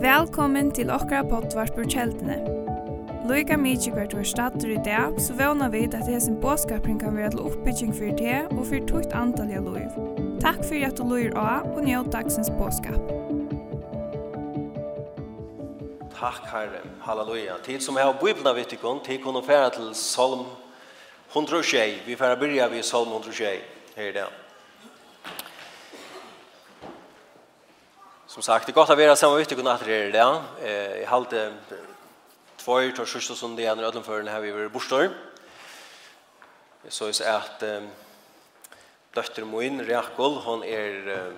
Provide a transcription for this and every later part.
Velkommen til okra potvart på kjeldene. Loika mykje hvert var stater i dag, så vana vi at det hesen båskapring kan være til oppbygging for det og for tukt antall av loiv. Takk for at du loir av og njød dagsens båskap. Takk Herre, halleluja. Tid som jeg har bibelna vitt ikon, tid kunne fære til Salm 106. Vi fære byrja vi Salm 106 her i dag. Som sagt, det er godt å være sammen ute och natt det där. Eh jag hade två år til sørste som det ödlan för den här vi var borstor. Jeg såg så att døtter min Rakol hon um,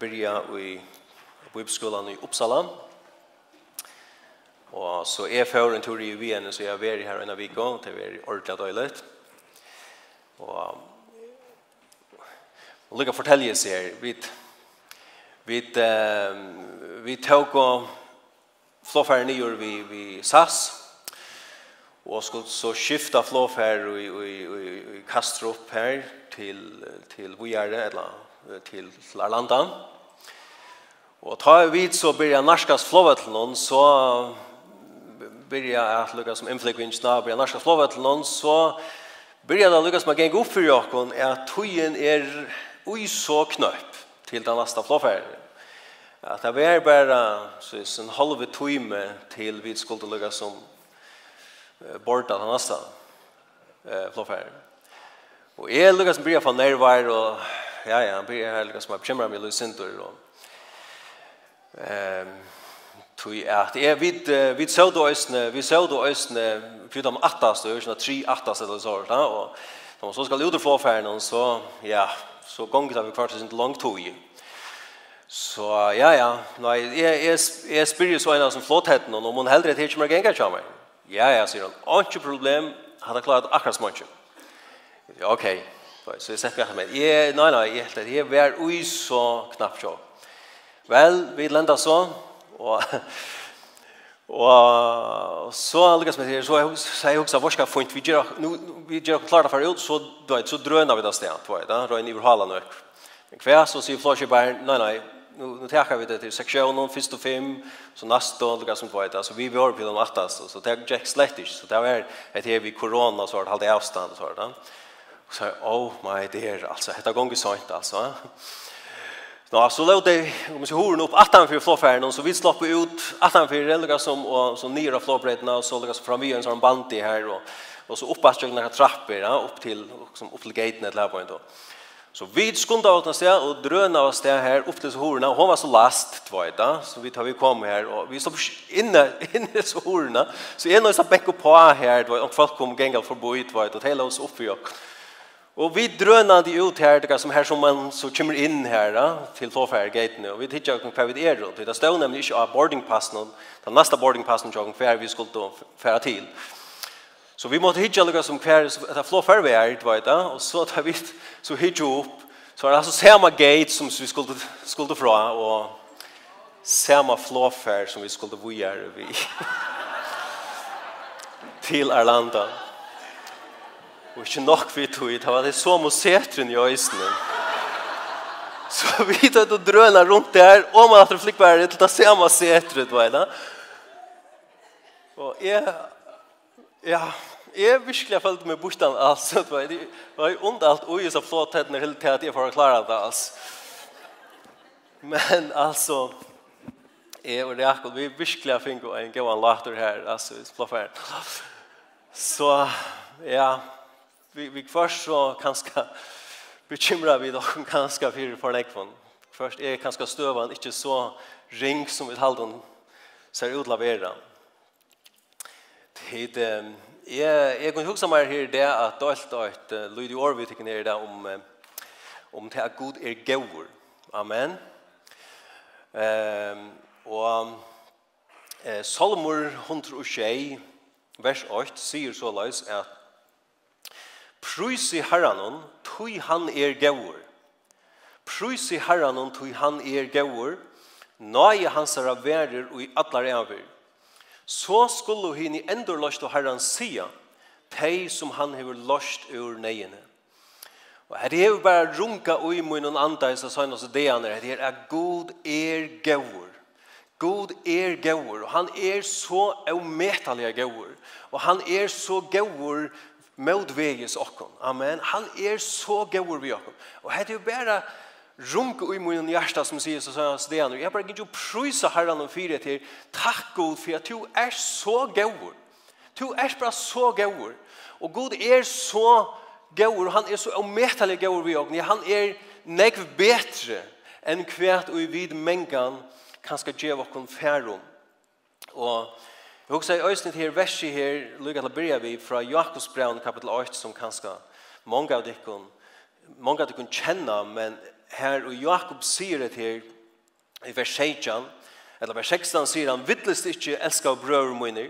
börja i bibelskolen i Uppsala. Og så er för en tur i Wien så jag är her en av Viko, til vi är ordentligt dåligt. og Och lukka fortelje seg, vi Vi vi tog og flåfæren i vi, vi SAS og skulle så skifta flofar i, i, i, i Kastrup her til, til Vujere eller til Arlanda. Og ta vi så byrja narskas flåvetlen så byrja at lukka som inflekvinsna byrja narskas flåvetlen så byrja det lukka som a geng oppfyrir okkon er at tøyen er ui så knøpp til den nästa flåfärd. At det var bare så är en halv time til vi skulle lägga som borta den nästa eh, Og jeg jag som bli från nervar og ja, ja, han blir här som er bekymra mig lusintor og ehm tui at er vit vit så då ösne vi så då ösne för de attas då ösna tre attas eller så där och de så ska ut och flå färden så ja så gonger det vi kvart sin langt tog. Så ja, ja, nei, jeg, jeg, jeg spyr jo så en av som flottheten, og om hun heldre til ikke mer gengar kjammer. Ja, ja, sier han, ikke problem, han har akkurat akkurat småndsjø. Ok, så jeg setter meg etter meg. Jeg, nei, nei, jeg helt jeg var ui så knapp sjå. Vel, vi lenda så, og Og så lykkes med det, så jeg husker hva skal funnet, vi gjør, nu, vi gjør klart for ut, så, du vet, så drøner vi det stedet, du vet, da, røyne i Vrhalan og Hver så sier Flåsje bare, nei, nei, nu, nu tar vi det til seksjonen, først og fem, så neste og lykkes som du vet, så vi var på de attast, så det er ikke. Slett så det er et her vi korona, så har det halvt avstand, så er det, så oh my dear, altså, dette gonger sånt, altså. Nå, så lå det, om vi ser horen upp attanför flåfärden, så vi slapp ut attanför relga som, och, som nere av flåbredderna, och så låg fram vi en sånn bandi i här, og och så uppasträckna här trappor, ja, upp till, som, opp til gaten et lærpoint, då. Så vi skunda av oss där och dröna oss där här opp til horna och hun var så last tvåta så vi tar vi kom här och vi stod inne inne så horna så en av oss bäck på här då och folk kom gänga förbi tvåta og hela oss upp för Og vi drøna de ut her, det som her som man så kommer inn her, da, til Tåfærgeitene, og vi tittar ikke hva vi er rundt. Det stod nemlig ikke av boardingpassen, den neste boardingpassen til hver vi skulle fære til. Så vi måtte hitja lukka som hver, det er flåfær vi er, du vet, og så tar vi, så hitja opp, så er det altså samme gate som vi skulle, skulle fra, og samme flåfær som vi skulle vujere vi til Arlanda. Og ikke nok vi tog i, det var det så mot setren i øysene. Så vi tog og drøna rundt der, og man hadde flikkbæret til å se om setren, du vet. Og jeg, ja, jeg virkelig har følt meg bortan altså, du vet. det var jo ondt alt, og jeg så flott hettene hele tiden at jeg får klare det altså. Men altså, jeg og Jakob, vi virkelig har finner en gøy later her, altså, i splafferen. Så, ja, vi, vi först så kanske bekymrar vi dere kanske för för lekven. Först är kanske stövan inte så ring som vi halden ser ut lavera. Det är Tid, jeg, jeg kunne huske meg her det at dølt og et uh, lydig år vi tenker nere det om, om det at god er gaur. Amen. Um, og uh, Salmor 106, vers 8, sier så løs at Prøys i herranon, tøy han er gaur. Prøys i herranon, tøy han er gaur. Nøye hans er verer og i atlar eivir. Så skulle hini endur lost og herran sia, tei som han hever lost ur neiene. Og her er bara runka ui munnen anda i sånn og er her er at god er gaur. God er gaur, og han er så avmetalig gaur, og han er så gaur motveges okkom. Amen. Han er så god vi okkon. Og det er jo bare runk mun min hjärsta som sier så sånn det er. Jeg bare gidder jo prysa herran om fire til. Takk god for at du er så god. Du er bara så god. Og god er så gaur. Han er så ometelig gaur vi okkom. Han er nekv betre enn kvært og i vid mengan kan skal djeva okkom færum. Og Jeg husker i øyne her verset her, lykke til å begynne vi, fra Jakobs brev kapitel 8, som kanskje mange av dere, mange av dere kjenner, men her og Jakob sier det her, i vers 16, eller vers 16 sier han, «Vittlest ikke elsker brøver mine».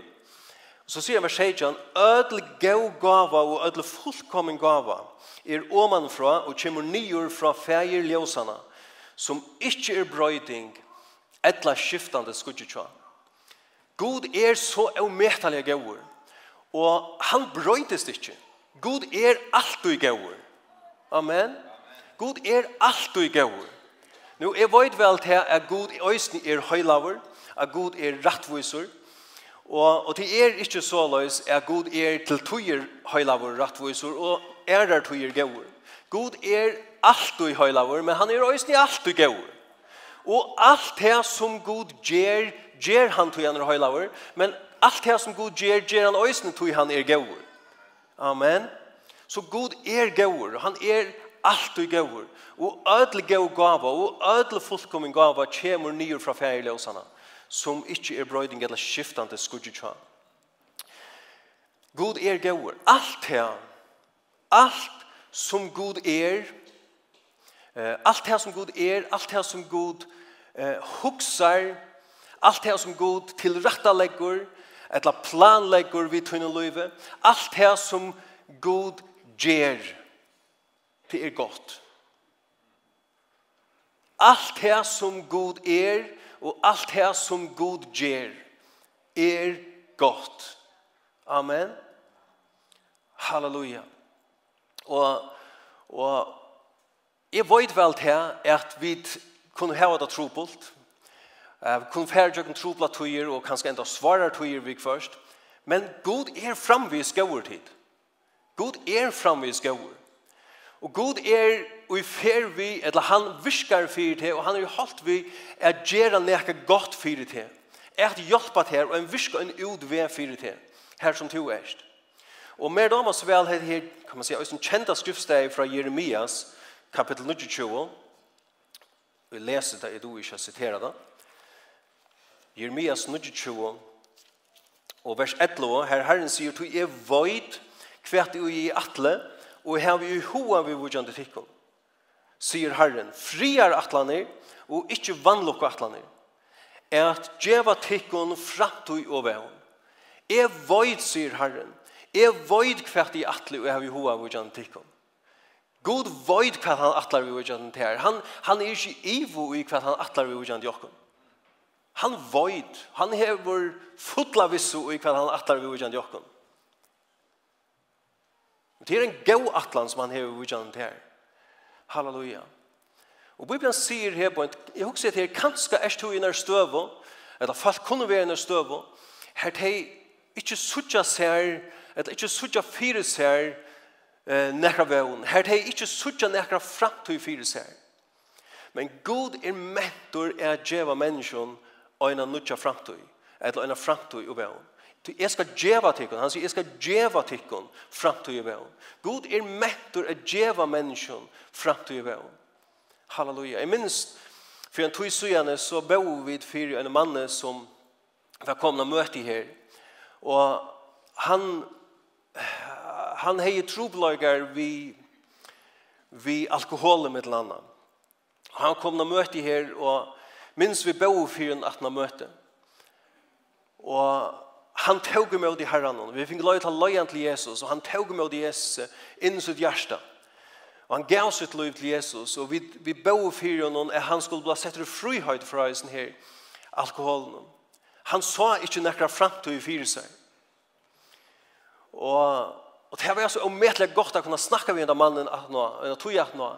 Og så sier han vers 16, «Ødel gav gava og ødel fullkommen gava er omanfra og kommer nyer fra feir ljøsene, som ikke er brøyding, etla skiftande skudgetjån.» God er så avmetelig gauur, og han brøytest ikke. God er alt i gauur. Amen. God er alt i gauur. Nå, jeg vet vel til at God i øyne er høylaver, at God er rettviser, og, og det er ikke så løs at God er til tøyer høylaver rettviser, og er der tøyer gauur. God er alt i høylaver, men han er øyne alt i gauur. Og alt det som God gjør ger han tog han er høylaver, men alt det som Gud ger, ger han øysene tog han er gaur. Amen. Så Gud er gaur, han er alt i gaur, og ødel gaur gava, og ødel fullkommen gava kommer nyer fra færiløsene, som ikke er brøyding eller skiftande skudgetja. God er gaur, alt det, alt som Gud er, alt det som Gud er, alt det som Gud eh, huksar, Allt det som god tilrattaleggur, etla planleggur vi tunne løyve, allt det som god gjer, det er godt. Allt det som god er, og allt det som god gjer, er godt. Amen. Halleluja. Og, og jeg vet vel til at vi kunne ha det trobult, Uh, kun færre jøkken trobla tøyer og kanskje enda svarar tøyer vi først. Men god er framvis gauur tid. God er framvis gauur. Og god er og i fer vi, eller han viskar fyrir til, og han er holdt vi at gjera nekka godt fyrir til. At hjelpa til, og en virka en utveg fyrir til. Her som to erst. Og mer damas vel her, her kan man si, en kjenta skriftsteg fra Jeremias, kapittel 22. Vi leser det, jeg do ikke har siteret det. Jeremias 22, og vers 11, her Herren sier, «Tu er void, kvært jo i atle, og her vi hoa vi vujande tikkum, sier Herren, friar atlaner, og ikkje vannlokk atlaner, at djeva tikkum framtøy og vevn. Er void, sier Herren, er void kvært i atle, og her vi hoa vi vujande tikkum. God void kvært han atlar vi vujande tikkum. Han, han er ikkje ivo i kvært han atlar vi vujande okkum. Han void, han hever fotla vissu i hva han atlar vi ujan jokken. Det er en gau atlan som han hever ujan til her. Halleluja. Og Bibelen sier her på en, jeg husker at her kanskje er stå i nær støvo, eller folk kunne være i nær støvo, her de ikke sutja ser, eller ikke sutja fire ser, eh, nekra veun. Her de ikke sutja nekra framtid fire ser. Men god er mentor er djeva menneskjon en nutja framtøy, eller en framtøy og vevn. Du, jeg skal djeva tikkun, han sier, jeg skal djeva tikkun framtøy og veun. God er mettur at djeva menneskjon framtøy og veun. Halleluja. Jeg minns, for en tog sujane, så bo vi for en mann som var komna møte her, og han, han hei troblagar vi, vi alkoholen med landa. Han kom og møte her, og minns vi bo for en 18 møte. Og han tog med i herren. Vi fikk lov til løyen til Jesus, og han tog med i Jesus inn sitt hjerte. Og han gav sitt liv til Jesus, og vi, vi bo for henne at han skulle bli sett frihøyt fra heisen her, alkoholen. Han sa ikke nekker frem til å fyre seg. Og, og det var så omettelig godt å kunne snakke med denne mannen at nå, at nå, at nå.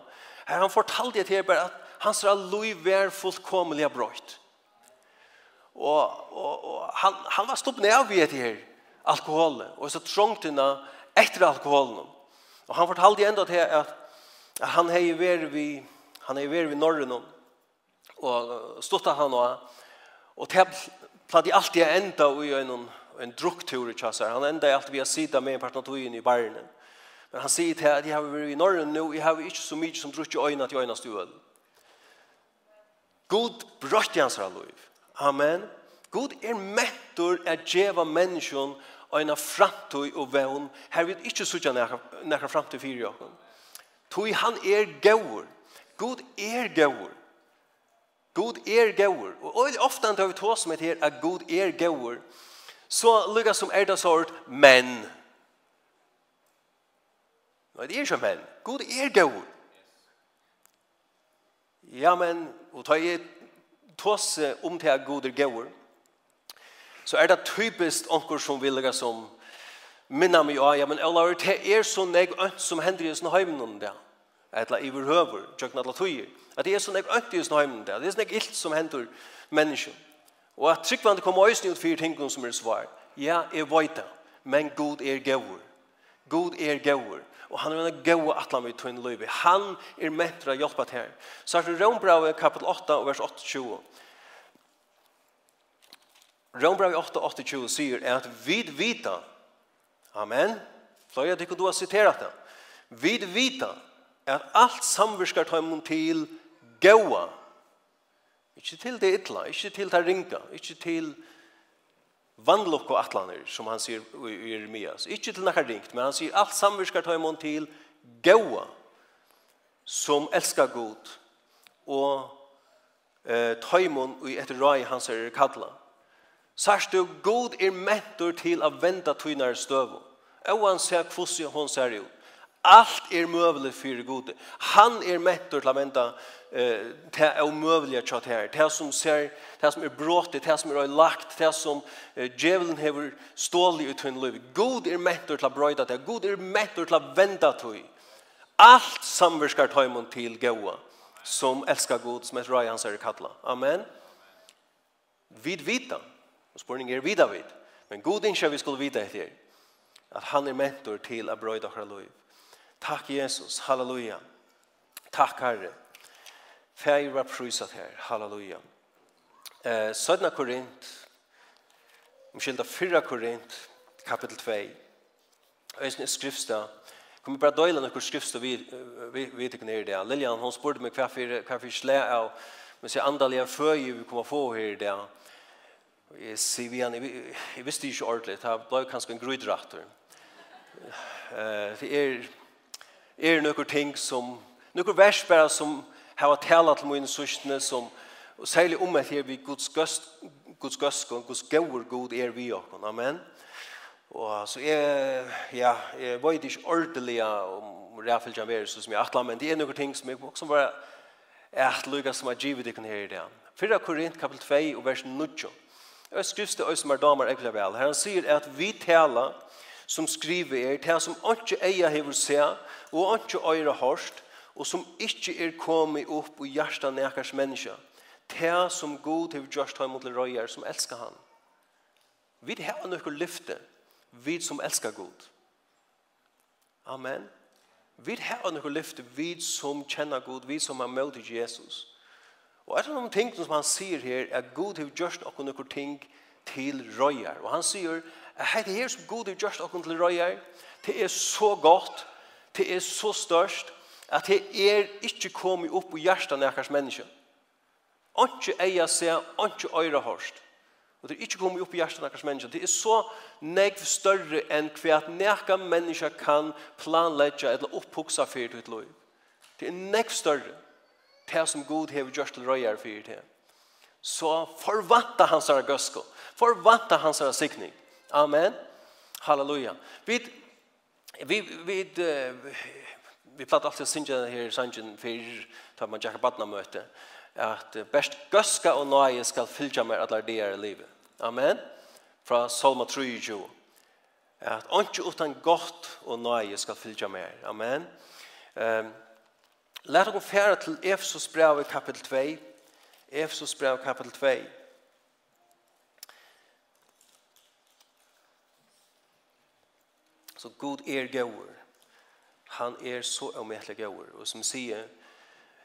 Her han fortalte det til bare at hans lov var fullkomlig brøyt. Og, og, og han, han var stopp ned av det her, alkoholen, og så trångt henne etter alkoholen. Og han fortalte enda til at, at han hei vært vi, han hei vært vi Norren, og stått han og, og til platt i alt jeg enda i en, en druktur i kjassar. Han enda alltid vi har sida med en partnatoin i barnen. Men han sier til at jeg har vært i Norge nå, jeg har ikke så mye som drukk i øyne til øynene støl. God brøtt i hans liv. Amen. God er mettor at djeva menneskjon og en framtøy og vevn. Her vil ikke sutja nekka framtøy fyrir jokken. Toi han er gaur. God er gaur. God er gaur. Og ofta tar vi tås med her at God er gaur. Så lukka som er det sort, men. Nei, det er ikke men. God er gaur. Ja, men, og ta i tås om til at god er gauer, så er det typisk onker som vil lage som minna mig ja, men Ola, det er så nek ønt som hender i sin heimen om det, etla i vår høver, tjøkken atla tøyer, at det er så nek ønt i sin heimen om det, det er så nek ilt som hender mennesken, og at tryggvandet kommer øyne ut fyrir tingene som er svar, ja, jeg vet det men god er gauer, god er gauer, og han er en god atlan vi tog inn. Han er mentra hjelpa til her. Så er det Rombrave kapitel 8 og vers 8-20. Rombrave 8 og 8-20 sier at vid vita, amen, fløy jeg tykker du har siterat det, vid vita at alt samvirskar tar imun til gaua, ikke til det ytla, ikke til det ringa, ikke til det vannlokk og atlaner, som han sier i Jeremias. Ikke til nekka ringt, men han sier alt samvirskar tar imon til gaua, som elskar god, og eh, tar imon i et rai hans er kalla. Sørst du, god er mentor til å vente tynar støv. og han ser hvordan hun ser ut. Allt er mövligt för gode. Han er mättor til att vända eh, det är omövliga tjat här. Til som ser, til som är bråttigt, til som är lagt, til som eh, djevelen har stål ut utvinn liv. God er mättor til att bröjda det. God er mättor til att vända det. Allt samverskar taimon till goa som älskar god, som är röj hans är kattla. Amen. Vid vita. Og spårningen er vida vid. Men god inser vi skulle vita efter att han är mentor till att bröjda våra liv. Takk Jesus, halleluja. Takk Herre. Fær var prysat her, halleluja. Eh, Sødna Korint, omkylda 4 Korint, kapitel 2. Øysen er skrifstad. Kom vi bare døyla nokkur skrifstad vi, vi, vi tikk nere i det. Lilian, hon spurte meg hva fyrir, slæ av, men sier andalige føy vi kommer få her i det. Jeg sier vi igjen, jeg visste ikke ordentlig, det ble kanskje en grøydrater. Eh, det er er nøkker ting som, nøkker vers bare som har tala til mine søskene som, og særlig om at her vi Guds gøst, Guds gøst, Guds gøver god er vi og amen. Og så er, ja, jeg vet ikke ordentlig om Rafael er som jeg atler, men det er noen ting som jeg også bare er at lukka som er givet ikke her i det. 4 Korint kapitel 2 og vers 9. Jeg skrifte øy som er damer ekkert vel. Her han sier at vi taler som skriver er, til som ikke eier hever se, og ikke øyre hørst, og som ikke er kommet opp i hjertet nekers menneske. til som god hever gjørst har mot røyer som elsker han. Vi har noen lyfte, vi som elsker god. Amen. Vi har noen lyfte, vi som kjenner god, vi som har møtt Jesus. Og et av de tingene som han sier her, er at Gud har gjort noen ting til røyer. Og han sier Det her som god er gjørst okken til røyer, det er så godt, det er så størst, at det er ikke kommet opp i hjertet nærkast menneske. Ikke eier seg, ikke øyre hørst. Og det er ikke kommet opp i hjertet nærkast menneske. Det er så negv større enn hva at nærka menneske kan planlegge eller opphuksa for ditt liv. Det er negv større. Det som god hever gjørst til røyer for det. Så forvanta hans er gøsko. Forvanta hans er sikning. Amen. Halleluja. Vi vi vi vi platt alltid att synja här sangen för tar man Jakob badna möte att best göska och nöje ska fylla mer alla det i livet. Amen. Fra Salma 3 at onke utan gott og nøye skal fylgja mer. Amen. Ehm Lær oss fære til Efesos brev kapitel 2. Efesos brev kapitel 2. Så god er gåur. Han er så omätlig gåur. Og som sier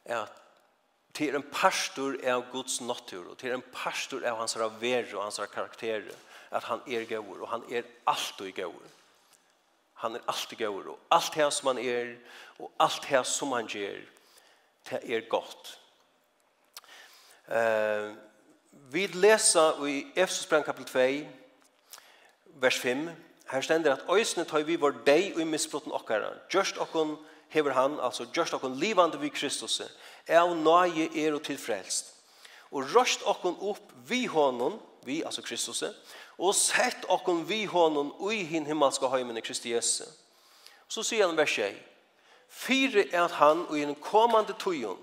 at til er en pastor av Guds natur, og til er en pastor av hans raver og hans karakter, at han er gåur, og han er alltid gåur. Han er alltid gåur, og alt det som han er, og alt det som han gjør, det er godt. Uh, vi leser i Efesus kapitel 2, vers 5, Her stender at øysene tar vi vår deg og i misbrotten okkara. Gjørst okkon hever han, altså gjørst okkon livande vi Kristus, er av nøye er og tilfrelst. Og røst okkon opp vi hånden, vi, altså Kristus, og sett okkon vi hånden ui hin himmelska heimen i Kristi Jesu. Så sier han vers 1. Fyre er at han og i den kommande tøyen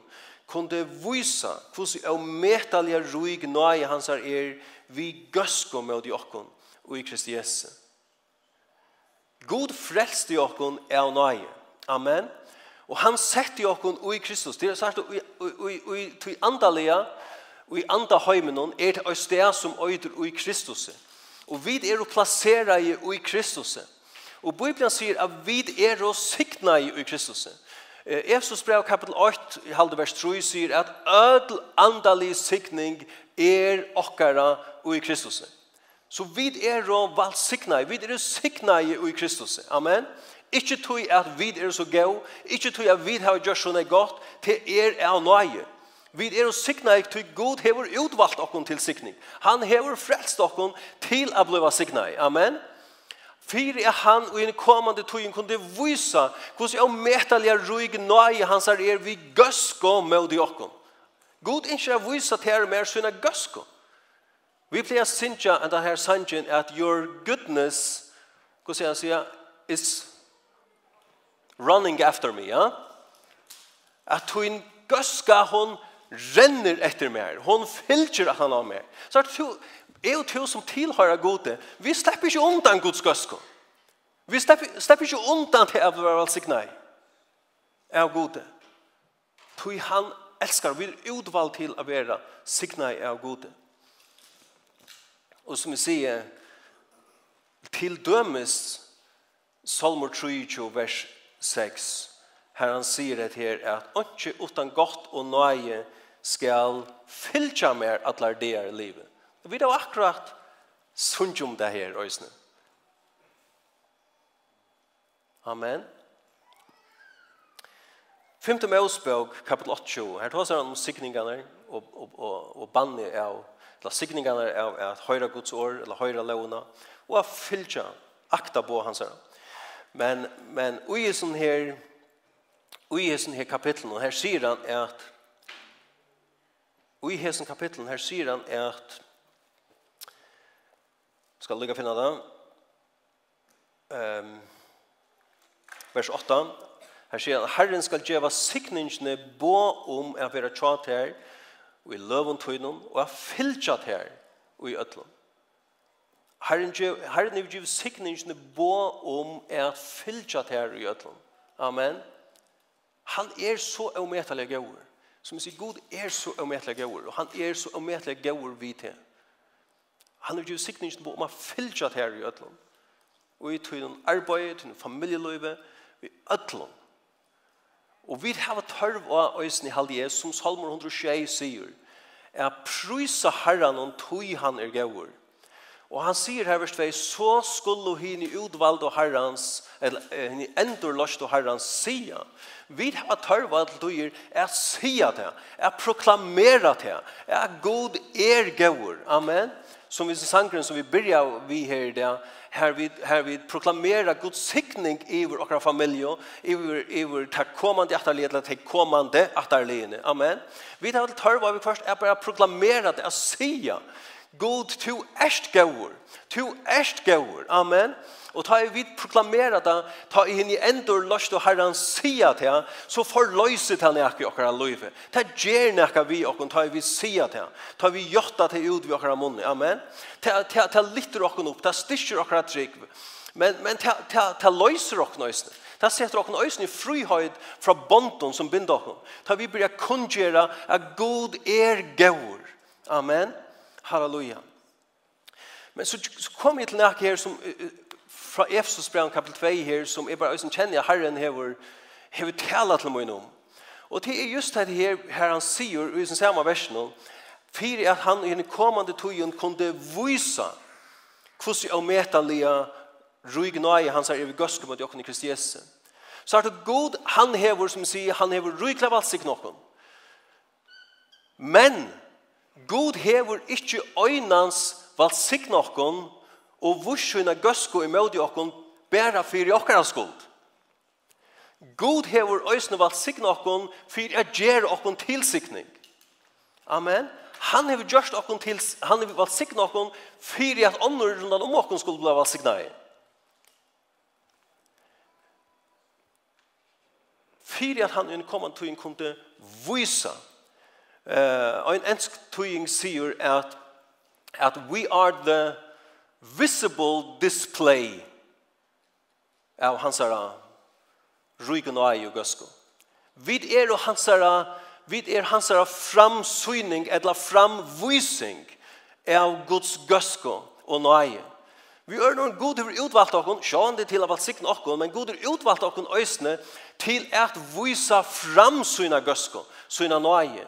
kunde vysa hvordan av metalige røyg nøye hans er vi gøsko med okkon og i Kristi Jesu. God frelste okkon av nøye. Amen. Og han sette okkon i Kristus. Det er sagt, i andalega, i andahøymenon, er det øystea som øyder i Kristus. Og vi er å plassere i Kristus. Og Bibelen sier at vi er å sikna i Kristus. Efsos brev kapitel 8, i halde vers 3, sier at ødel andalig sikning er okkara i Kristus. Kristus. Så vi er valsikna, vi er sikna i Kristus. Amen. Ikke tog at vi er så gøy, ikke tog at vi har gjort sånne godt, til er er nøye. Vi er sikna i tog god hever utvalgt okken til sikning. Han hever frelst okken til å bli sikna i. Amen. Fyr er han og en kommande tøyen kunne vise hvordan jeg ometalige røyg nøye hans er vi gøsko med okken. God ikke er vise til er mer sønne gøsko. Amen. Vi pleier sinja enn det her sangen at your goodness, hva sier han sier, is running after me, ja? At hun gøska, hun renner etter meg, hun fylger han har meg. Så at du, er jo to som tilhører gode, vi slipper ikke undan Guds gøsko. Vi slipper, slipper ikke undan til å være velsignet av gode. Tui han elskar, vi er utvalgt til å være signet av gode. Og som vi sier, til dømes Salmor 23, vers 6, her han sier det her, at «Åndsje utan godt og nøye skal fylltja mer atler det er livet». Og vi er akkurat sunt om det her, Øysene. Amen. 5. Mosbøk, kapitel 8, her tar han om sikningene og, og, og, og banne av eller signingene av at høyre Guds år, eller høyre lovene, og at fylkja akta på hans her. Men, men i sånn her, i sånn her kapitlen, her sier han at, i sånn kapitlen, her sier han at, skal lukka finna det, um, vers 8, her sier han, Herren skal djeva sikningene bo om at være tjater, og i løven tøynen, og jeg fylkjat her og i øtlen. Herren er givet sikningene bå om er fylkjat her i øtlen. Amen. Han er så ometelig gøyere. Som jeg sier, God er så ometelig gøyere, og han er så ometelig gøyere vi til. Han er givet sikningene bå om er fylkjat her i øtlen. Og i tøynen arbeid, tøynen familieløyve, i øtlen. Og vi har tørv av øyne i halvje, som Salmer 106 sier er prysa herran om tøy han er gaur. Og han sier her vers 2, så skulle hini utvald og herrans, eller hini endur lost og herrans sia. Vi har tørva til tøyer er sia det, er proklamera det, er god er gaur. Amen som vi sangren som vi byrja vi her i det her vi her vi proklamerar Guds signing i vår okra familj i vår i vår tack kommande att leda till kommande att Amen. Vi tar väl tar vad vi först är bara proklamera det att säga God, tu erst gaur. Tu erst gaur. Amen. Og ta i vid proklamera det, ta i hinn i endur løst og herran sia til, så får løyse til nek i okkara løyve. Ta gjer nekka vi okkon, ta i vid sia til, ta vi jotta til ut vi okkara munni. Amen. Ta, ta, ta litter okkon opp, ta styrker okkara trygg. Men, men ta, ta, ta løyser okkon òsne. Ta setter okkon òsne i frihøyd fra bonden som binder okkon. Ta vi byrja kungjera at god er gaur. Amen. Amen. Halleluja. Men så, så kom jeg til nække her som, fra Efesus brev kapitel 2 her, som jeg bare øyne kjenner Herren hever, hever tala til meg om. Og det er just det her, her han sier, i sin samme versen, for at han i den kommande tøyen kunne vise hvordan jeg metallige rug nøye hans er i gøske mot jokken i Kristi Jesu. Så er det god han hever, som sier, han hever rygnøye valgsik noen. Men, God hever ikkje øynans valsikna okkon og vursuna gøsko imødi okkon bæra fyrir okkara skuld. God hever vat valsikna okkon fyrir at gjer okkon tilsikning. Amen. Han hever gjørst okkon til, han hever valsikna okkon fyrir at ånder rundan om okkon skuld bli valsikna i. Fyrir at han i en kommand tøyen kunde vysa Uh, en ensk tøying sier at, at we are the visible display av hansara ruigen og ei og gøsko. Vi er hansara, vi er hansara framsyning eller framvisning av Guds gøsko og nøye. Vi er noen god hver utvalgt okken, sjåan det til av alt sikten okken, men god hver utvalgt okken øysene til at vise framsyna gøsko, syna nøye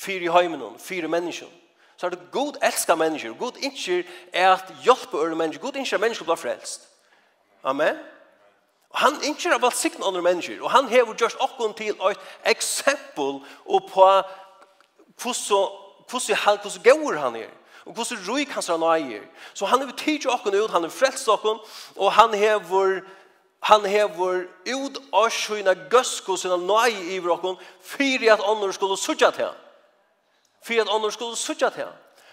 fyra i heimen, fyra människor. Så er det god älskar mennesker, God inser er at hjelpe øre mennesker, God inser att mennesker blir frelst. Amen. Og han inser av sikten andre mennesker, og han hever just okkon til et eksempel og på hvordan han, hvordan gaur han er, og hvordan ruik hans han eier. Så han hever til okkon ut, han er frelst okkon, og han hever han hever ut av sina gøsk og sina nøy i okkon, fyrir at andre skulle sutja til han for at ånden skulle sutja til.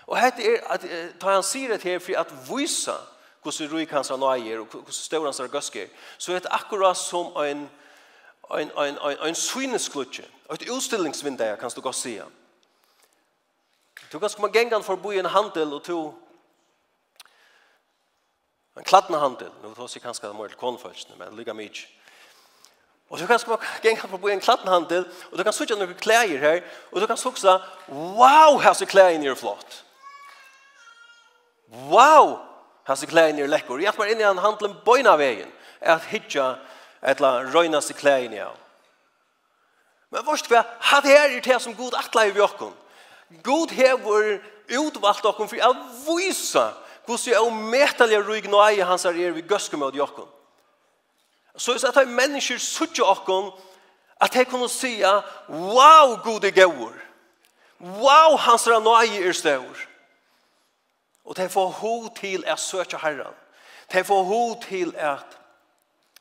Og hette er, at, ta han sier det her for at vysa hvordan rik hans han eier og hvordan stør hans røsker, så er det akkurat som en, en, en, en, en svinesklutje, et utstillingsvindeie, kan du godt se. Du kan komme gengan i en handel og to en kladna handel, Nu tar sig kanskje det mer til men lika mykje. Og du kan man gänga på en klattenhandel og du kan söka noen klær her, og du kan också wow, här klær kläder är flott. Wow, här klær kläder är läckor. Jag var inne i en handel på ena vägen att hitta ett la röna sig i av. Men först vad hade her är det som god attla i våkon. God här var utvalt och för att visa hur er metallig rygg nøye hans er vi göskumod Jakob. Så hvis at mennesker suttje okkon, at de kunne sija, wow, gode gaur. Wow, hans ranoi er stør. Og de får ho til at søtja herran. De får ho til at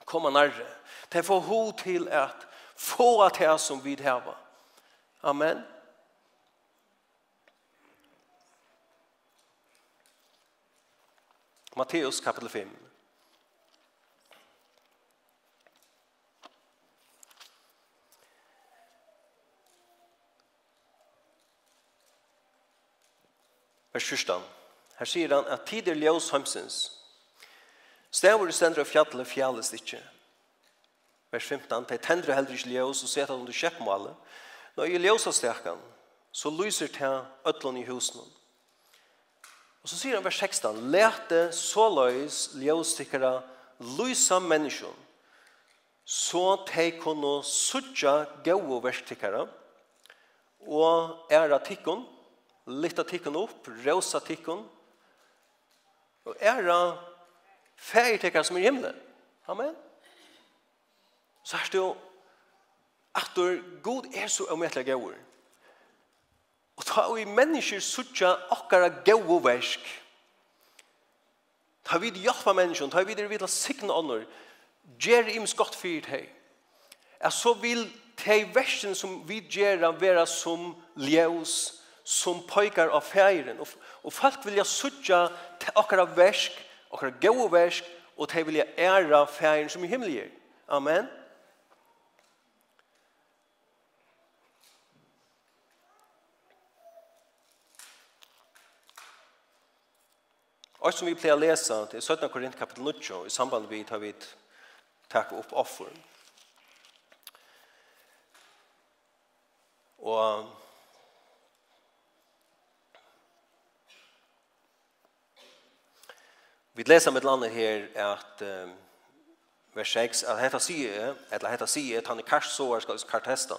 komme nærre. De får ho til at få at det som vi heva. Amen. Matteus kapitel 5. vers 14. Her sier han at tid er ljøs hømsens. Stavur i stendere av fjallet fjallet ikke. Vers 15. De tendrer heller ikke ljøs og setter under kjeppmålet. Når jeg ljøs av stekken, så lyser til øtlån i husen. Og så sier han vers 16. Lete så løs ljøstikkere lysa menneskene så de kunne suttje gode verstikkere og ære tikkene lytta tikkun opp, rosa tikkun, og æra færi som er himmelen. Amen. Så er det jo at god er så omhetlig gaur. Og ta vi mennesker suttja okkara gau versk. Ta vi hjelpa mennesker, ta vi det vidla sikna ånder, gjer ims skott fyrt hei. Ja, så vil de versen som vi gjerra vera som ljøs, som pojkar av färgen. Och, och folk vill jag sudja åkara värsk, åkara gå värsk och de vill jag ära färgen som i himlen. Amen. Og som vi pleier å lese til 17 Korint kapitel 9 i samband med har vi takk upp offren. Og Vi leser med landet her at um, vers 6 at hetta sier, eller hetta sier, at han kars så ska kartesta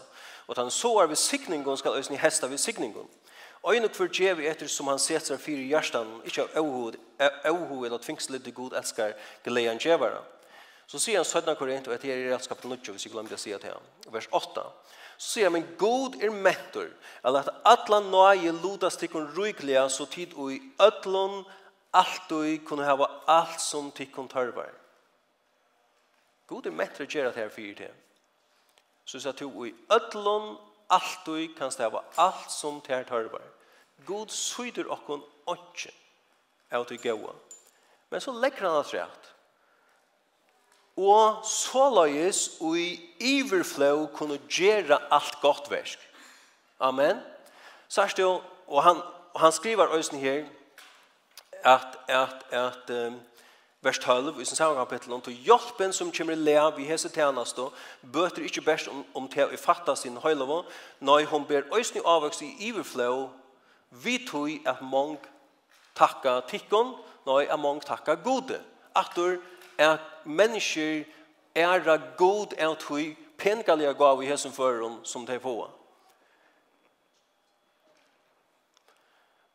at han sår ved sikningen skal øsne hesta ved sikningen. signingen. Øyne kvar djevi etter som han setter seg fyrir hjertan, ikke av avhod, avhod eller tvingselig til god elskar geleian djevara. Så sier han 17 Korint, og etter er i rettskapen 9, hvis jeg glemte å si det til vers 8. Så sier han, men god er mentor, eller at atlan nøye lutas tikkun rujklia, så tid og i ötlun alt du kunne hava alt som tikkun tørvar. God er mettre gjerra til her fyrir til. Så sa du i ötlun alt du kan hava alt som til tørvar. God syder okkon åkje av til gaua. Men så legger han at rett. Og så løyes og i iverfløv kunne gjøre alt godt versk. Amen. Så er det jo, og han, og han skriver øyne her, at, at, at um, vers 12 i sin samme kapittel om til hjelpen som kommer i lea vi hese tjeneste bøter ikke best om, om til å fatte sin høyleve nei hun ber øyne avvokst i iverflå vi tog at mong takka tikkon nei at mong takka gode. Atur at mennesker er god er tog pengalige gav i hese føren som de får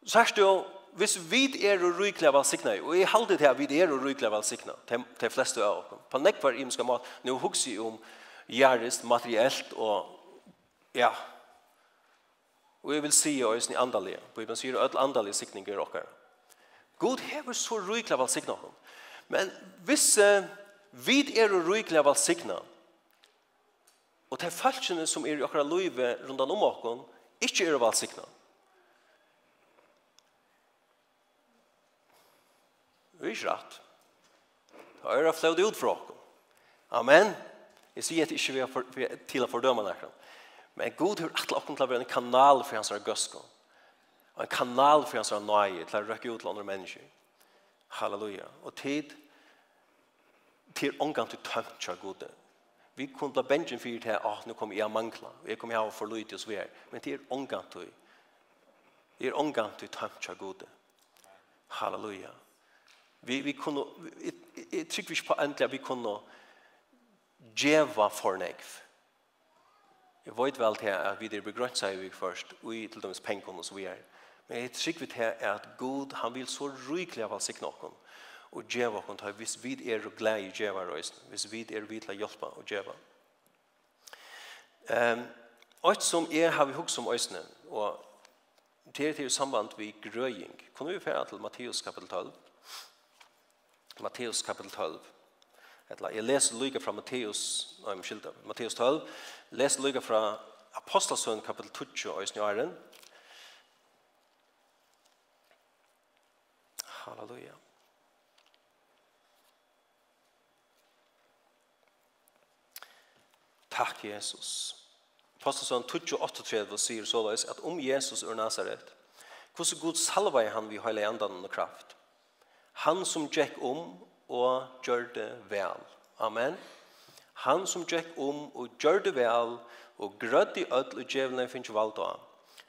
Særst jo hvis vi er og rykla velsigna, og jeg halde til at vi er og rykla velsigna, til fleste av oss, på nekvar imenska mat, nå hugsi om gjerrist, materiellt og ja, og jeg vil si og jeg andalige, på Bibelen sier at andalige sikninger okkar. God hever så rykla velsigna hon. Men hvis uh, vi er og rykla velsigna, og til falskene som er i okkar løyve rundan om okkar, ikke er velsigna, Det er ikke rett. Det er fløyd ut fra oss. Amen. Jeg sier at ikke vi er til å fordøme nærkene. Men Gud har alle oss til å være en kanal for hans gøsko. En kanal for hans nøye til å røkke ut til andre mennesker. Halleluja. Og tid til omgang til tømt kjør Gud. Vi kunne la bengen for til at nå kommer jeg mangla, Vi jeg kommer her og forløy til oss vi er. Men til omgang til, til omgang til tømt kjør Gud. Halleluja. Halleluja. Vi, vi kunne, jeg, trykk vi ikke på endelig at vi kunne djeva for negv. Jeg vet vel til at vi er begrønt seg vi først, og i til deres og så vi er. Men jeg tror vi til at Gud, han vil så rykelig av alsikne oss, og djeva oss til hvis vi er glad i djeva røysen, hvis vi er vidt til å hjelpe og djeva. Um, og som er har vi hukk som øysene, og det er til samband vi grøying. Kunne vi fære til Matteus kapitel 12? Matteus kapitel 12. Etla, jeg leser lykke fra Matteus, nei, men skilte, Matteus 12, leser lykke fra Apostelsøn kapitel 20 og Øysnjøren. Halleluja. Takk, Jesus. Apostelsøn 28 og 38 sier såleis at om Jesus er Nazaret, hvordan god salva han vi høyla andan og kraft, Han som gikk om og gjør det vel. Amen. Han som gikk om og gjør det vel, og grødd i ødel og djevelen finnes valgt av.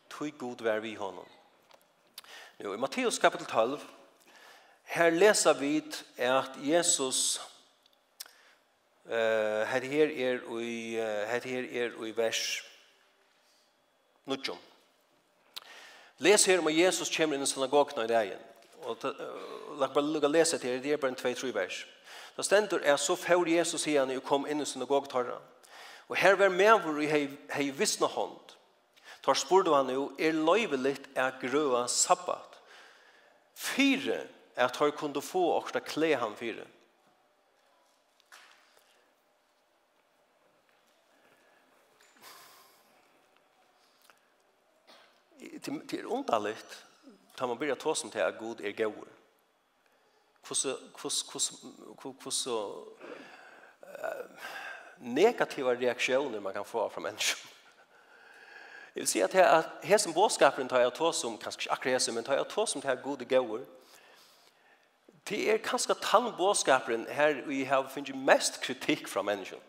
Tøy god vær vi honom. Jo, I Matteus kapitel 12, her leser vi at Jesus, uh, her her er i, uh, her her er i vers 19. Les her om Jesus kommer inn i synagogen i dagen. Og la bare lukka lese til, det er bare en 2-3 vers. Da stendur er så fjord Jesus igjen og kom inn i synagogtarra. Og her var medvur hvor hei, hei vissna hånd. Tar spurdu han jo, er løyvelitt er grøa sabbat. Fyre er at han kunde få okta kle han fyre. Det er underligt tar man börja ta som till att god är god. Kusse kusse kusse kusse negativa reaktioner man kan få från människor. Jag vill säga att här här som boskapen tar jag ta som kanske akkurat men tar jag ta som till att god är god. Det är kanske tann boskapen här vi har funnit mest kritik från människor.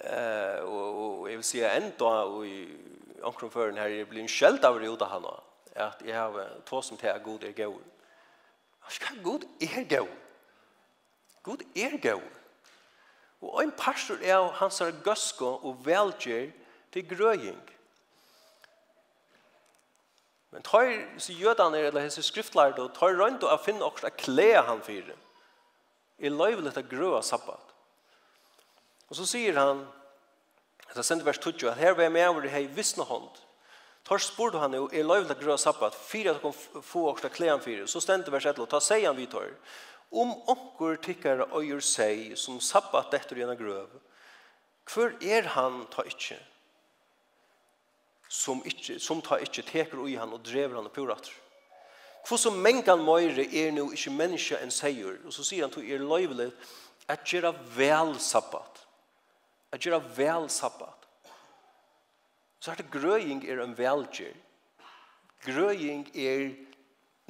Eh och och jag vill säga ändå och omkring føren her, jeg blir en skjelt av det av han at jeg har to som til at god er god. Hva god er god? God er god. Og en pastor er hans er gøsko og velger til grøying. Men tar så jødene er, eller hans skriftlærde, og tar rundt og finner også at klæ han fire. Er løyvelig til grøy sabbat. Og så sier han, Så sender vers 20, at her var jeg med over det her i vissne hånd. Tar spurte han jo, er løyvla grøy sabbat, fyra at han få åksta klean fyra. Så stendte vers 1, og ta seg han vi tar. Om onkur tikkare øyer seg som sabbat etter gjennom grøv, hver er han ta ikkje? Som, ikkje, som ta ikkje teker ui han og drever han og purater. Hvor som mengan møyre er nu ikkje menneska enn seier. Og så sier han, to er løyvla at gjerra vel sabbat at gjøre vel sabbat. Så er det grøying er en velgjør. Grøying er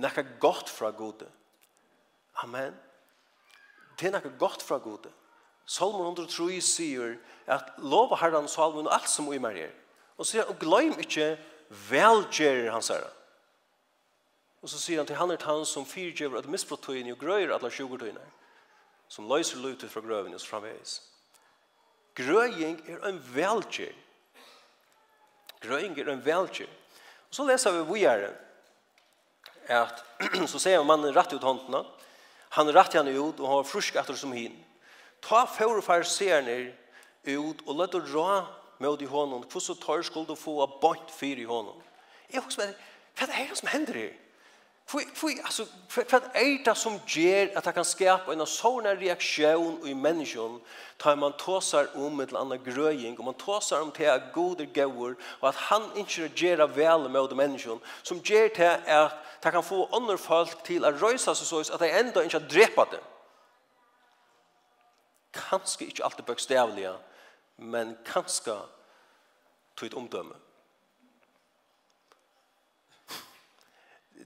nekka godt fra gode. Amen. Det er nekka godt fra gode. Salmon 103 sier at lov og herran salmon alt som i mer er. Og sier og gløym ikke velgjør hans herre. Og så sier han til han er han som fyrtjøver at misbrottøyene og grøyer alle sjugertøyene som løser løytet fra grøven og framveis. Grøying er en velkjør. Grøying er en velkjør. Og så leser vi videre at så ser mannen rett ut håndene. Han rett henne ut og har frusk etter som hin. Ta for fariserne ut og lett å dra med i hånden. Hvordan tar skulle du få bort fyr i hånden? Jeg husker meg, hva er det som hender her? Fui, altså, hva er det som gjør at det kan skapa en sånn reaksjon i menneskjon tar man tåsar om et eller annet grøying, og man tåsar om til at god er gauur, og at han ikke gjør vel med menneskjon, som gjør til at det kan få andre folk til å røysa seg så at det enda ikke drepa det. Kanskje ikke alltid bøkstavlige, men kanskje tog et omdømme.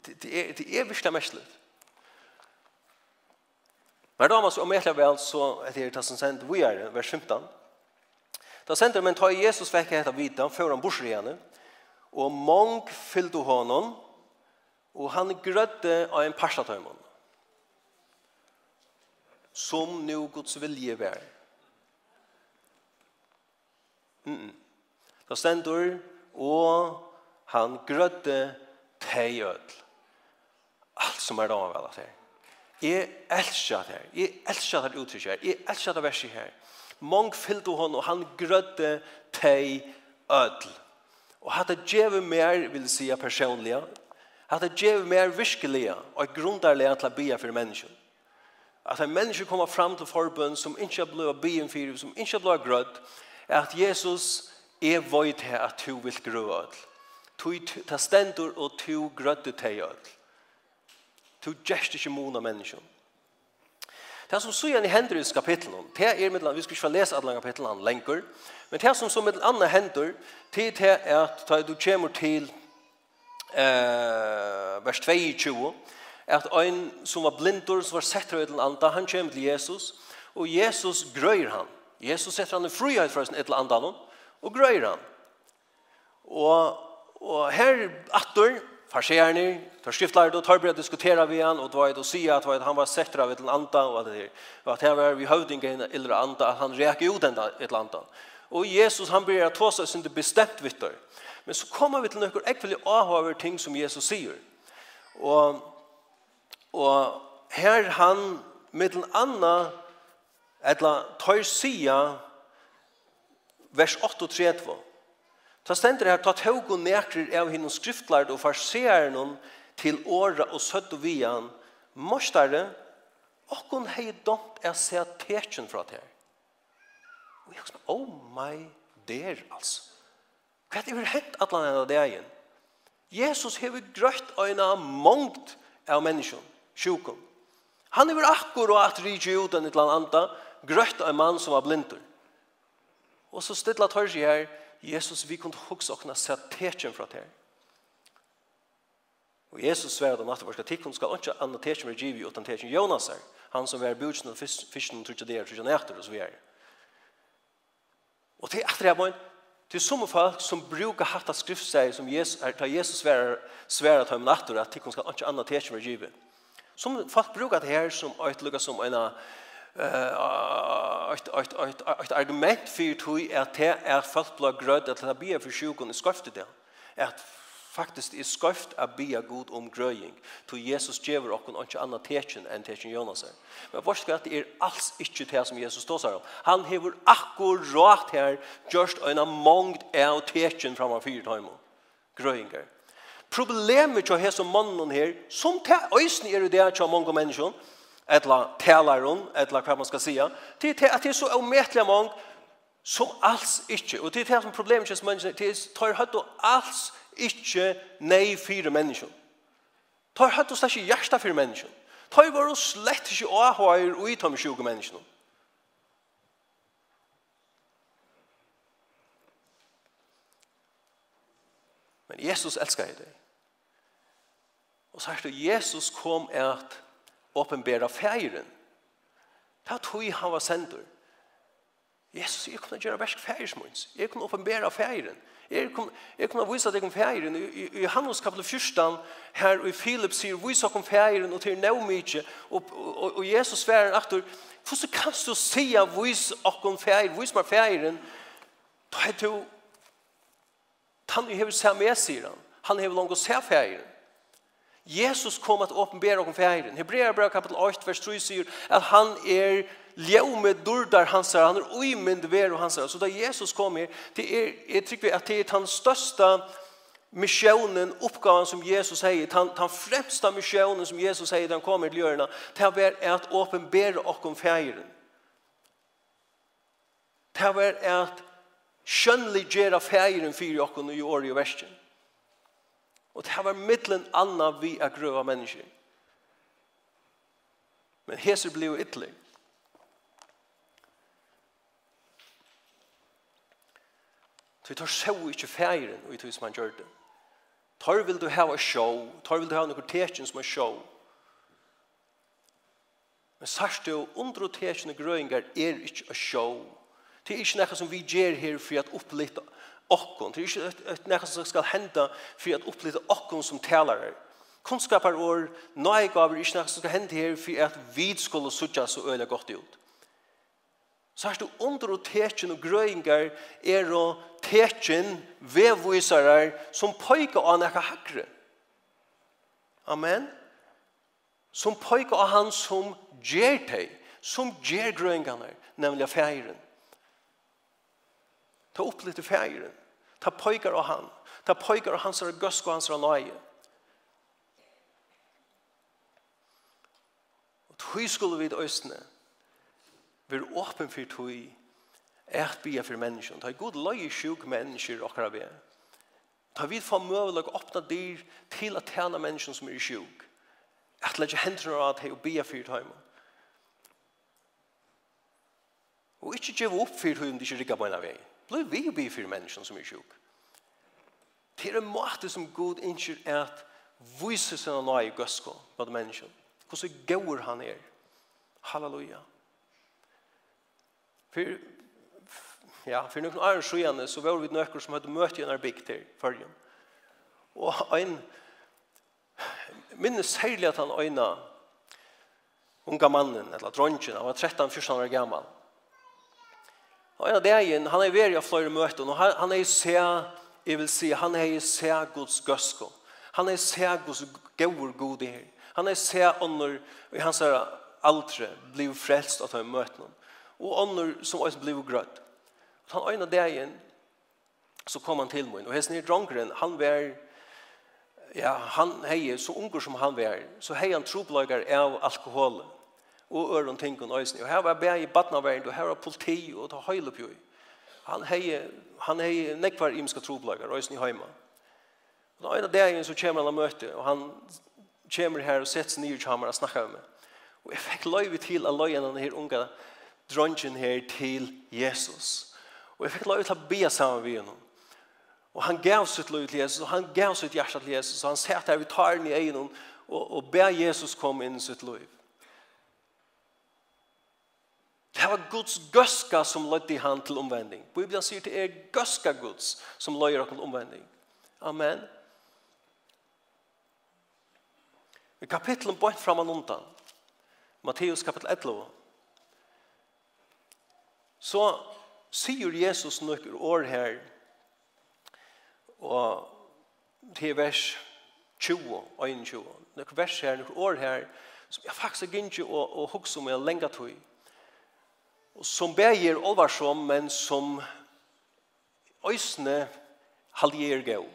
det, er, det er virkelig mestlet. Men da man så om etter vel, så er det det som sendt vi er, vers 15. Da sender men ta Jesus vekk etter vita før han borser igjen, og mong fyllde honom, og han grødde av en parstatøymon, som nu Guds vilje vær. Mm -mm. Da sender, og han grødde teiødel alt som er da vel at her. Jeg elsker det her. Jeg elsker det uttrykket her. Jeg elsker det verset her. Mång fyllte hon, og han grødde teg ødel. Og hatt det djeve mer, vil si personlige, hatt det djeve mer virkelige, og et grundarlige til å bia for mennesker. At en menneske kommer fram til forbund som ikke ble bia for, som ikke ble grødd, er at Jesus er vøyt her at du vil grød ødel. Du tar stendur og du grødde teg ødel. Du gjerst ikke mon av mennesken. Det som så gjerne hender i kapitlen, det er mittel, vi skal ikke lese alle kapitlen lenger, men det som så mittel andre hender, det er at du kommer til eh, vers 22, at en som var blindur, som var sett av et eller annet, han kommer til Jesus, og Jesus grøyer han. Jesus setter han i frihet fra et eller annet, og grøyer han. Og, og her atter, farsierne, tar skriftlærde og tar bra diskutera vi han, og det var et å si at han var sektra av et eller annet, og at, det, og at her var vi høvdingen eller annet, at han reker ut et eller annet. Og Jesus, han blir at tåsa sin det bestemt vittar. Men så kommer vi til noen ekvelig avhaver ting som Jesus sier. Og, og her han, med en annen, et eller annet, tar sida, vers 38, Ta stender her, ta tåg og nekrer av hinnom skriftlærd og farseeren til åra og søtt og vian, morstare, okkon hei domt er se tekjen fra ter. Og jeg sånn, oh my dear, altså. Hva er det vi har hent at han er igjen? Jesus hever grøtt øyne mångt av mennesken, sjukken. Han hever akkurat rydde ut en et eller annet, grøtt av en mann som var blindur. Og så stilla seg her, Jesus, vi kunne hugsa okna tekjen fra ter. Og Jesus svär om att varska tikkun skal ikke anna tekjen med givi utan tekjen Jonas er, han som var budsen og fisken og trutja der, trutja nætter og så videre. Og til etter jeg må til som folk som brukar hatta skriftsäg som Jesus, er, ta Jesus svär, svär at han nattor at tikkun skal ikke anna tekjen med givi. Som folk brukar det her som, som, som, som, som, som, ett ett ett ett argument för tui är det är fast blå gröd att det blir för sjukan i skriften där. Att faktiskt är skrift att be god om gröjing. To Jesus ger och och inte annat tecken än tecken Jonas. Men vad ska det är alls inte det som Jesus står så. Han har akkurat här just en mångd är tecken framför fyra timmar. Gröjingar problemet til som mannen her, som til øysen er det til många människor eller talaren, eller hva man skal si, til at det er så omettelig mange som alls ikke, og til det som problemet kjens mennesker, til det tar høyt og alls ikke nei fire mennesker. Tar høyt og slett ikke hjertet fire mennesker. Tar var og slett ikke åhøyer og i tom 20 mennesker. Men Jesus elsker deg. Og så er det Jesus kom at åpenbæra færen. Det er tog han var sendur. Jesus, jeg kunne gjøre versk færesmunns. Jeg kunne åpenbæra færen. Jeg kunne, jeg kunne vise deg om færen. I, i Johannes kapitel 14, her i Philip sier, vise deg om færen, og til nå mykje. Og, og, og Jesus sværer etter, hvordan kan du si at vise deg om færen, vise meg færen? Da er du, han har sett med, sier han. Han har langt å se færen. Jesus kom att åpenbära om färgen. Hebreerbrevet kapitel 8 vers 3 säger att han är ljum med durdar hans han är uimend ver och hans så där Jesus kom her, det är jag tycker att det er den största missionen uppgåvan som Jesus säger han han främsta missionen som Jesus säger den kommer till görna det är att åpenbära om färgen. Det är att skönliggera färgen för och i år i världen. Og det var middelen anna vi er grøva mennesker. Men hese ble jo ytterlig. Så vi tar sjå ikke feiren og i tog som han gjør det. Tar vil du hava sjå, tar vil du ha noen tekjen som en sjå. Men sørst jo, undre tekjen og grøyngar er ikke a sjå. Det er ikke noe som vi gjør her for at opplitta, okkon. Det er ikke et, nekka som skal henda for at opplite okkon som talare. Kunnskapar og nøygaver, er ikke nekka som skal henda her for at vi skulle sutja så øyla godt ut. Så er det under og tetjen og grøyngar er og tetjen vevvisarar som pøyka av nekka hakre. Amen. Som pøyka av han som gjer teg, som gjer grøyngarna, nemlig av feiren. Ta upp lite färgen. Ta pojkar av han. Ta pojkar av hans rösk och hans nöje. Och tog skulle vi östne. Vi är åpen för tog. Ert bia för människan. Ta god loje sjuk människor och rabbi. Ta vid få att öppna dyr till att tjäna människan som är sjuk. Att lägga händerna av dig och bia för tog. Og ikke gjøre opp for hun ikke rikker på en av veien. Blir vi å be for menneskene som er sjuk. Det er en måte som Gud innskyr er at vise seg noe i gøsko på de menneskene. Hvordan gøver han er. Halleluja. For, ja, for noen annen skjønne så var vi noen som hadde møtt i en arbeid til førjen. Og en minnes særlig at han øyna unga mannen, eller dronjen, han var 13-14 år gammal. Og en av dagen, han er veri av flere møter, og han, han er se, jeg vil si, han er se Guds gøsko. Han er se Guds gøver god i her. Han er se ånder, og han ser aldri, blir frelst av de møtene. Og ånder som også blir grøtt. Og han øyne dagen, så kom han til meg, og hesten er drongren, han var, ja, han heier, så unger som han var, så heier han trobløyger av alkoholen og øren ting og nøysen. Og her var jeg i badnaverden, og her var politi, og ta høylepjøy. Han hei, han hei nekvar imska troblagar, røysen i heima. Og da er det dagen så kommer han og møte, og han kommer her og setter seg nye kjammer og snakker med meg. Og jeg fikk løyve til å løye denne her unge dronjen her til Jesus. Og jeg fikk løyve til å be sammen med henne. Og han gav sitt løyve til Jesus, og han gav sitt hjerte til Jesus, og han sette her vi tar den i egen, og, og ber Jesus komme inn i sitt løyve. Det var Guds gøska som lødde han til omvending. Bibelen sier det er gøska Guds som løyer til omvending. Amen. I kapitlen bort fram og undan, Matteus kapitel 11, så sier Jesus noen år her, og til vers 20, og 21, noen vers her, noen år her, som jeg faktisk ikke å, å hukse om jeg lenger tog, Og som beger olvarsom, men som øysene haljer gau,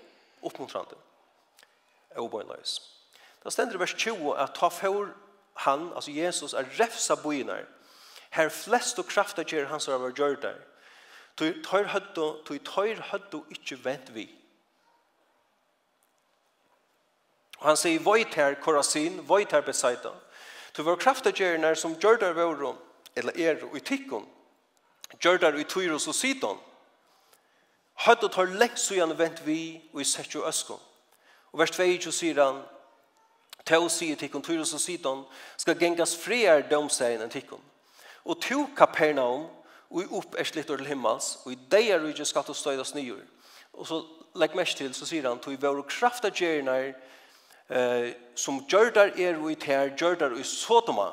oppmuntrande, og bøynløys. Da stender i vers 20 at ta for han, altså Jesus, er refsa bøyner, her flest og krafta gjer hans av gjør der. tog tøyr høttu, tøy tøyr høttu ikkje vent vi. Og han sier, «Voit her, Korasin, voit her, Besaita, tog vår krafta gjerner som gjør der vårum, eller er og tikkun, gjørdar i tyrus og sidon, høyt og tar gjerne vent vi og i sett jo øskon. Og vers 22 sier han, Tau sier tikkun tyrus og sidon, skal gengas friar domsegn enn tikkun. Og to kapernaum, og i opp er slitt til himmels, og i deg er ikke skatt og støydas nyur. Og så legg mest til, så sier han, tog i våre krafta gjernar, eh, som gjørdar er og i ter, gjørdar og i sotoma,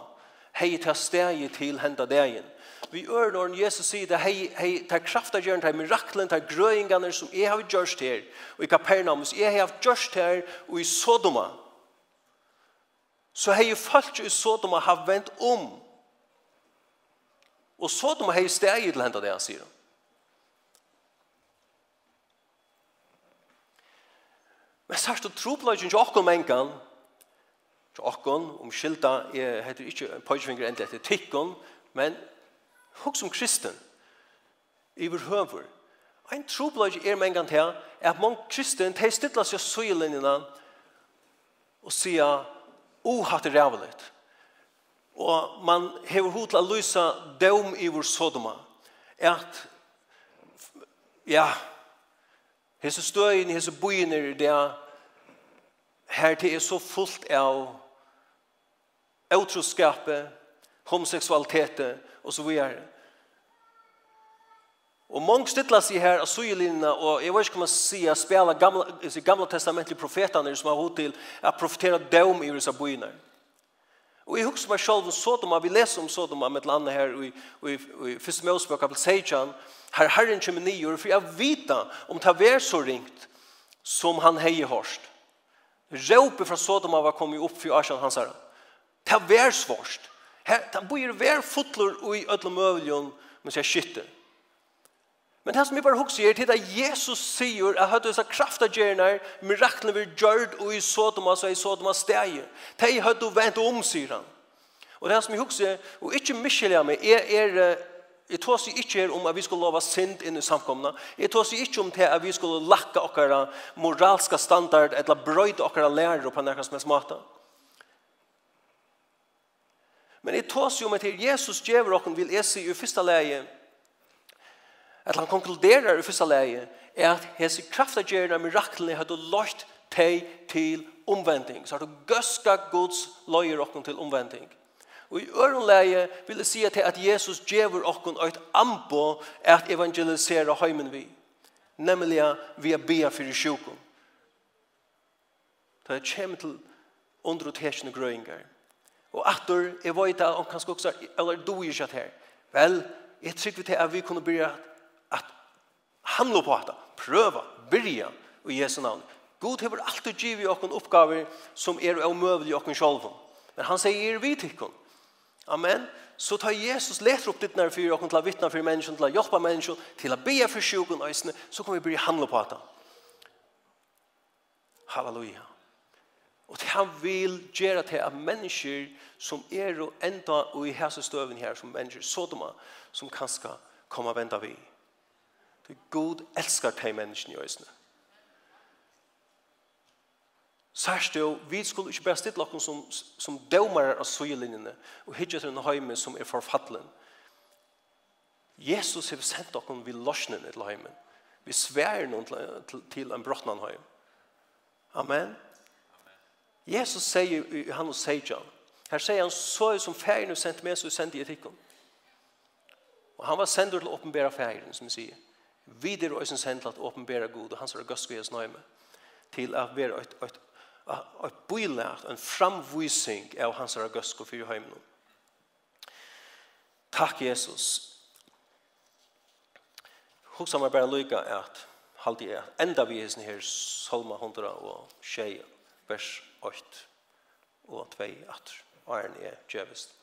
hei ta stegi til henda dagen. Vi ør når Jesus sier det, hei, hei, ta krafta gjerne, ta miraklen, ta grøyingene som jeg har gjørst her, og i Kapernaum, som jeg har gjørst her, og i Sodoma. Så hei folk i Sodoma har vent om. Og Sodoma hei stegi til henda dagen, sier han. Men sørst og tropleggen til åkken mengen, til okkon, om skilda, jeg heter ikke pøysfinger endelig etter tikkon, men hos som kristen, iver høver. Ein troblad er med en gang til at mange kristen, de stiller seg søylinjene og sier, o hatt det ræveligt. Og man hever hod til å lyse døm iver Sodoma. At, ja, hese støyen, hese byen er her til er så fullt av utroskapet, homoseksualitet og så vidare. Og mange stytla seg her av sugelinjene, og jeg vet ikke om man sier, spela gamla, gamla testamentlige profetene som har hod til å profetera dem i disse byene. Og jeg husker meg selv om Sodoma, vi leser om Sodoma med et land her i, i, i første målspøk kapel 16, her herren kommer nye, for jeg vet om det er så ringt som han heier hørst. Råpet fra Sodoma var kommet opp for Asjan hans herre. Det er vær svårst. Det blir vær fotler i ødle møvlen, men sier skytter. Men det som jeg bare husker er til at Jesus sier at hadde disse kraftagjerner, miraklene vil gjøre og i Sodoma, så er i Sodoma steg. De hadde vent om, sier han. Og det som jeg husker, og ikke miskjelja meg, er, er Jeg tror seg ikke om at vi skulle lova synd inn i samkomna. Jeg tror seg ikke om til at vi skulle lakka okkara moralska standard eller brøyde okkara lærer på nærkast mest måte. Men jeg tås jo med til Jesus djever okken vil jeg si i første leie, at han konkluderer i første leie, er at hese kraftagjerna miraklene hadde løyt teg til omvending. Så har du gøska Guds løyer okken til omvending. Og i ørenleie vil jeg si til at Jesus djever okken et ambo at evangelisere heimen vi. Nemlig vi er bia for sjukken. Det kommer til undertekne grøyngar Og atter, jeg vet at han kanskje også, eller du er ikke her. Vel, jeg trykker til at vi kunne begynne at handla på dette, prøve, byrja i Jesu navn. God har alltid givet oss oppgaver som er omøvelige oss selv. Men han sier vi til oss. Amen. Så tar Jesus leter opp ditt nærfyr okken til å vittne for mennesken, til å hjelpe mennesken, til å be for sjukken øysene, så kan vi bli handla på dette. Halleluja. Og det han vil gjøre til at mennesker som er og enda og i hese støven her, som mennesker sådoma, som kan skal komme og vente vi. Det er god elskar til menneskene i øsene. Særst jo, vi skulle ikke bare stille noen som, som dømer av søyelinjene og hitje til en høyme som er forfattelen. Jesus har sendt noen vi lorsnene til høymen. Vi sverer noen til, til, til en brottnan høyme. Amen. Amen. Jesus sier i Johannes 16, her sier han, så er som ferien og sendt med, så er sendt i etikken. Og han var sendur til å åpenbære ferien, som vi sier. Videre og sendt til å åpenbære god, og han sier gøst vi hans nøyme, til å være et, et, et, et bylært, en framvisning av hans gøst og fyrir høymen. Takk, Jesus. Hoksa meg bare lykke at, halde jeg, enda vi er her, Salma 100 og 20, vers 1. 8 og 2 atter. Arne er djevest.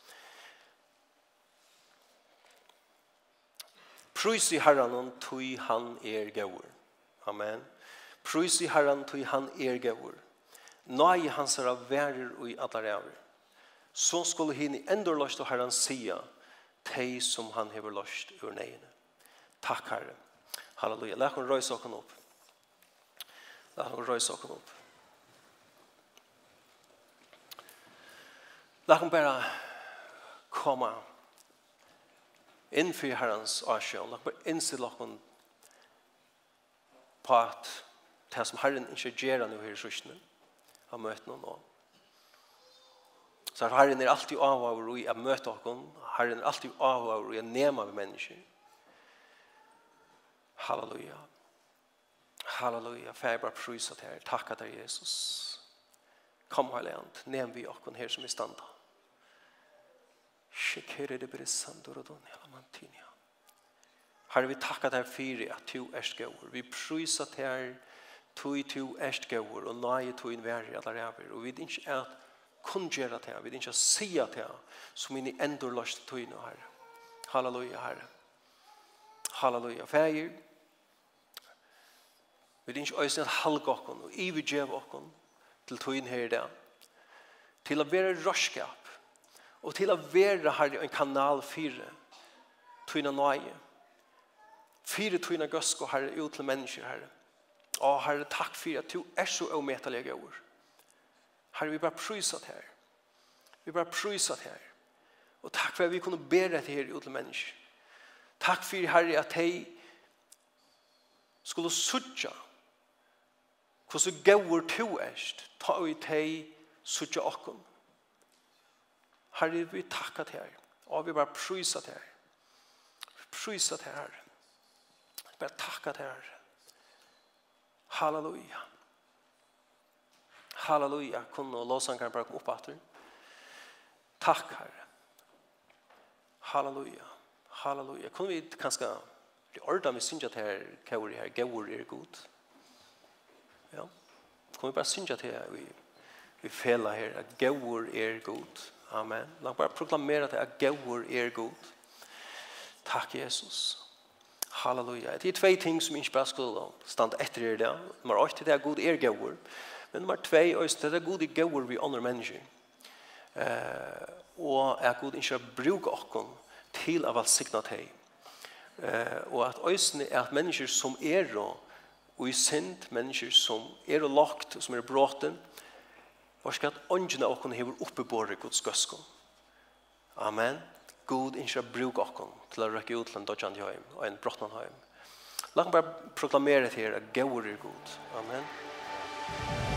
Prøys i herren tøy han er gaur. Amen. Prøys i herren tøy han er gaur. Nei hans av værer og i atlarever. Så skulle hinn i endur løst og herren sia tei som han hever løst ur neiene. Takk herre. Halleluja. Lækken røys okken opp. Lækken røys okken opp. La hon bare komma inn for herrens asjon. La hon bara innse la på at det som herren ikke gjør nå her i søsene, har møtt noen nå. Så herren er alltid avhåver i å møte oss. Herren er alltid avhåver i å nema med mennesker. Halleluja. Halleluja. Fær bare prøys til her. Takk at Jesus. Kom, Herland. Nem vi oss her som er standa. Shikere det brissandor og don la mantinja. Herre, vi takkar deg fyrir at du erst gaur. Vi prysa til her tui tu erst gaur og lai tu in veri allar eivir. Og vi er ikke at kungjera til her, vi er ikke at sia til her som inni endur last tui nu, Herre. Halleluja, Herre. Halleluja, Fægir. Vi er ikke øyne at halga okkon og ivi djev okkon til tui her i dag. Til å være røyskap og til å være her en kanal fire, tøyne nøye. Fire tøyne og herre ut til mennesker herre. Å, herre, takk for at du er så avmetelig ord. Herre, vi bare pryset her. Vi bare pryset her. Og takk for at vi kunne bære til her ut til mennesker. Takk for herre at de skulle suttje hvordan gauur to erst, ta og tei teg sutja okkom. Herre, vi takka til her. Og vi bare prysa til her. Prysa til her. Bare takka til her. Halleluja. Halleluja. Kunne och låsan kan bara gå upp att Takk Herre. Halleluja. Halleluja. Kunne vi kanskje bli ordet med synger til her, kjører her, gøver er god. Ja. Kommer vi bare synger til her, vi, vi fela her, at gøver er god. Amen. La bare proklamera at att gåvor er god. Takk, Jesus. Halleluja. Det er tve ting som ikke bare skulle stanna etter er det. Nummer 8 det er god er gåvor. Men nummer 2 är det er god er gåvor vi andre mennesker. Eh og er god ikke bruke och til av all signat hej. Eh og at øyne er at mennesker som er og och i synd mennesker som er lagt som er bråten Varsk at åndjene åkken hever oppe oppebore Guds gøskon. Amen. God innskjer bruk åkken til å røkke ut til en dodjant høym og en brottnan høym. La meg bare proklamere til dere at gaur er god. Amen. Amen.